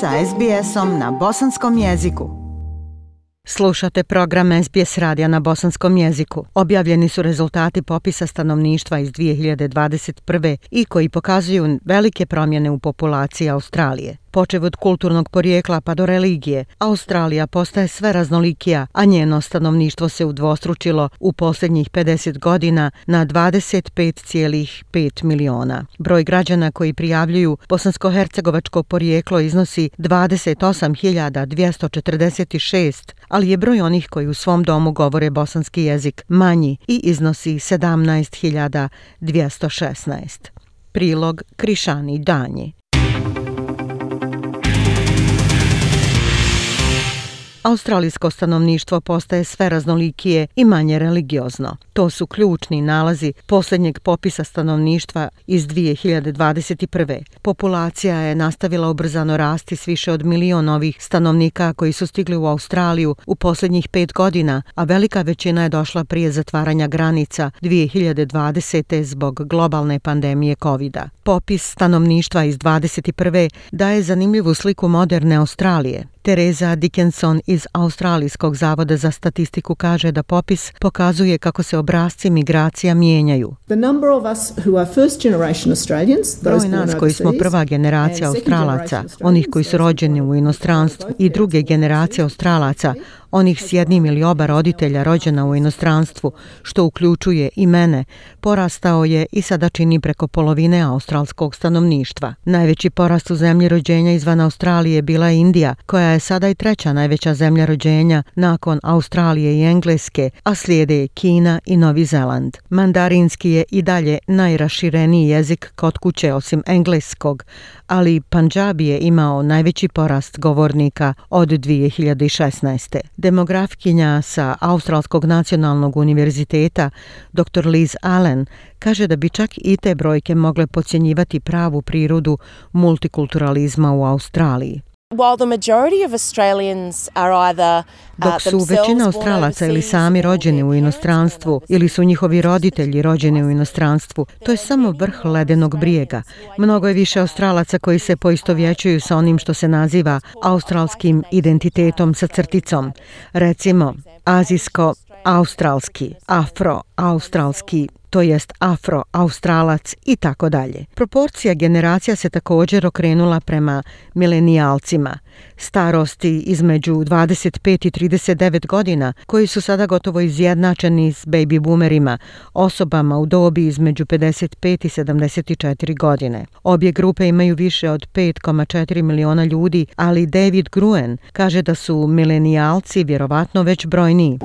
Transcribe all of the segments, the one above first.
sa SBS-om na bosanskom jeziku. Slušate program SBS radija na bosanskom jeziku. Objavljeni su rezultati popisa stanovništva iz 2021. i koji pokazuju velike promjene u populaciji Australije. Počev od kulturnog porijekla pa do religije, Australija postaje sve raznolikija, a njeno stanovništvo se udvostručilo u posljednjih 50 godina na 25,5 miliona. Broj građana koji prijavljuju bosansko-hercegovačko porijeklo iznosi 28.246, ali je broj onih koji u svom domu govore bosanski jezik manji i iznosi 17.216. Prilog Krišani Danji. Australijsko stanovništvo postaje sve raznolikije i manje religiozno. To su ključni nalazi posljednjeg popisa stanovništva iz 2021. Populacija je nastavila ubrzano rasti s više od milion novih stanovnika koji su stigli u Australiju u posljednjih pet godina, a velika većina je došla prije zatvaranja granica 2020. zbog globalne pandemije covid -a. Popis stanovništva iz 2021. daje zanimljivu sliku moderne Australije. Teresa Dickinson iz Australijskog zavoda za statistiku kaže da popis pokazuje kako se obrazci migracija mijenjaju. Broj nas koji smo prva generacija Australaca, onih koji su rođeni u inostranstvu i druge generacije Australaca, onih s jednim ili oba roditelja rođena u inostranstvu, što uključuje i mene, porastao je i sada čini preko polovine australskog stanovništva. Najveći porast u zemlji rođenja izvan Australije bila je Indija, koja je sada i treća najveća zemlja rođenja nakon Australije i Engleske, a slijede Kina i Novi Zeland. Mandarinski je i dalje najrašireniji jezik kod kuće osim engleskog, ali Panđabi je imao najveći porast govornika od 2016. Demografkinja sa Australskog nacionalnog univerziteta, dr. Liz Allen, kaže da bi čak i te brojke mogle pocijenjivati pravu prirodu multikulturalizma u Australiji. Dok su većina Australaca ili sami rođeni u inostranstvu ili su njihovi roditelji rođeni u inostranstvu, to je samo vrh ledenog brijega. Mnogo je više Australaca koji se poistovjećuju sa onim što se naziva australskim identitetom sa crticom. Recimo, azijsko-australski, australski to jest afro-australac i tako dalje. Proporcija generacija se također okrenula prema milenijalcima, starosti između 25 i 39 godina, koji su sada gotovo izjednačeni s baby boomerima, osobama u dobi između 55 i 74 godine. Obje grupe imaju više od 5,4 miliona ljudi, ali David Gruen kaže da su milenijalci vjerovatno već brojniji.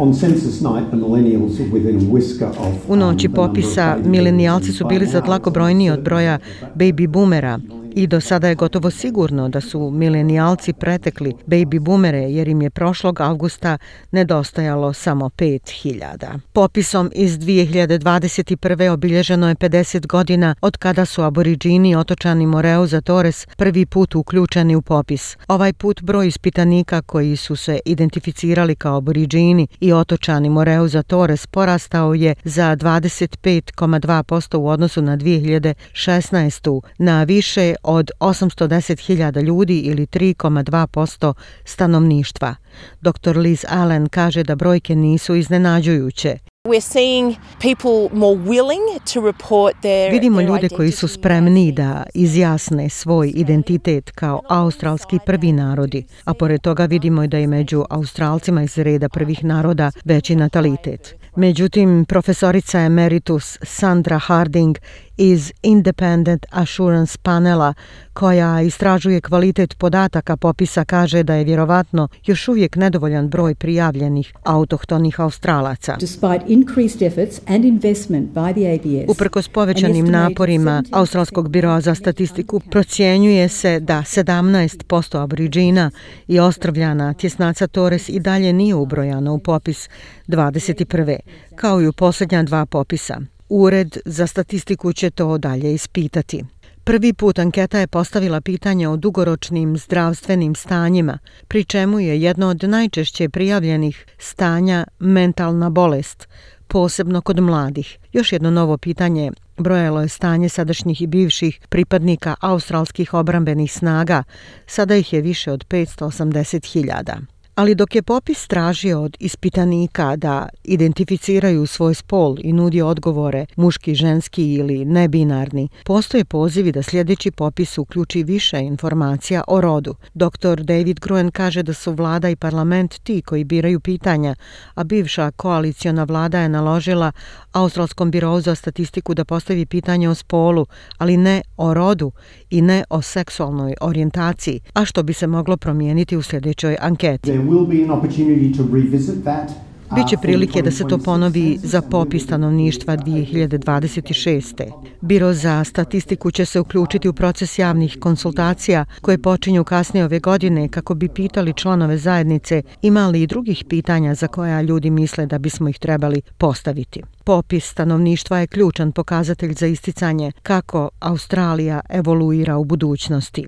U noći popisa milenijalci su bili za dlako brojniji od broja baby boomera, I do sada je gotovo sigurno da su milenijalci pretekli baby boomere jer im je prošlog avgusta nedostajalo samo 5000. Popisom iz 2021. obilježeno je 50 godina od kada su aboriđini otočani Moreo za Torres prvi put uključeni u popis. Ovaj put broj ispitanika koji su se identificirali kao aboriđini i otočani Moreo za Torres porastao je za 25,2% u odnosu na 2016. na više od 810.000 ljudi ili 3,2% stanovništva. Dr. Liz Allen kaže da brojke nisu iznenađujuće. Vidimo ljude koji su spremni da izjasne svoj identitet kao australski prvi narodi, a pored toga vidimo da je među australcima iz reda prvih naroda veći natalitet. Međutim, profesorica emeritus Sandra Harding iz Independent Assurance Panela, koja istražuje kvalitet podataka popisa, kaže da je vjerovatno još uvijek nedovoljan broj prijavljenih autohtonih australaca. Uprkos povećanim naporima Australskog biroa za statistiku, procjenjuje se da 17% aboriđina i ostravljana tjesnaca Torres i dalje nije ubrojano u popis 21. kao i u posljednja dva popisa. Ured za statistiku će to dalje ispitati. Prvi put anketa je postavila pitanje o dugoročnim zdravstvenim stanjima, pri čemu je jedno od najčešće prijavljenih stanja mentalna bolest, posebno kod mladih. Još jedno novo pitanje brojalo je stanje sadašnjih i bivših pripadnika australskih obrambenih snaga, sada ih je više od 580.000. Ali dok je popis tražio od ispitanika da identificiraju svoj spol i nudi odgovore muški, ženski ili nebinarni, postoje pozivi da sljedeći popis uključi više informacija o rodu. Dr. David Gruen kaže da su vlada i parlament ti koji biraju pitanja, a bivša koalicijona vlada je naložila Australskom birovu za statistiku da postavi pitanje o spolu, ali ne o rodu i ne o seksualnoj orijentaciji, a što bi se moglo promijeniti u sljedećoj anketi. Biće prilike da se to ponovi za popis stanovništva 2026. Biro za statistiku će se uključiti u proces javnih konsultacija koje počinju kasnije ove godine kako bi pitali članove zajednice imali i drugih pitanja za koja ljudi misle da bismo ih trebali postaviti. Popis stanovništva je ključan pokazatelj za isticanje kako Australija evoluira u budućnosti.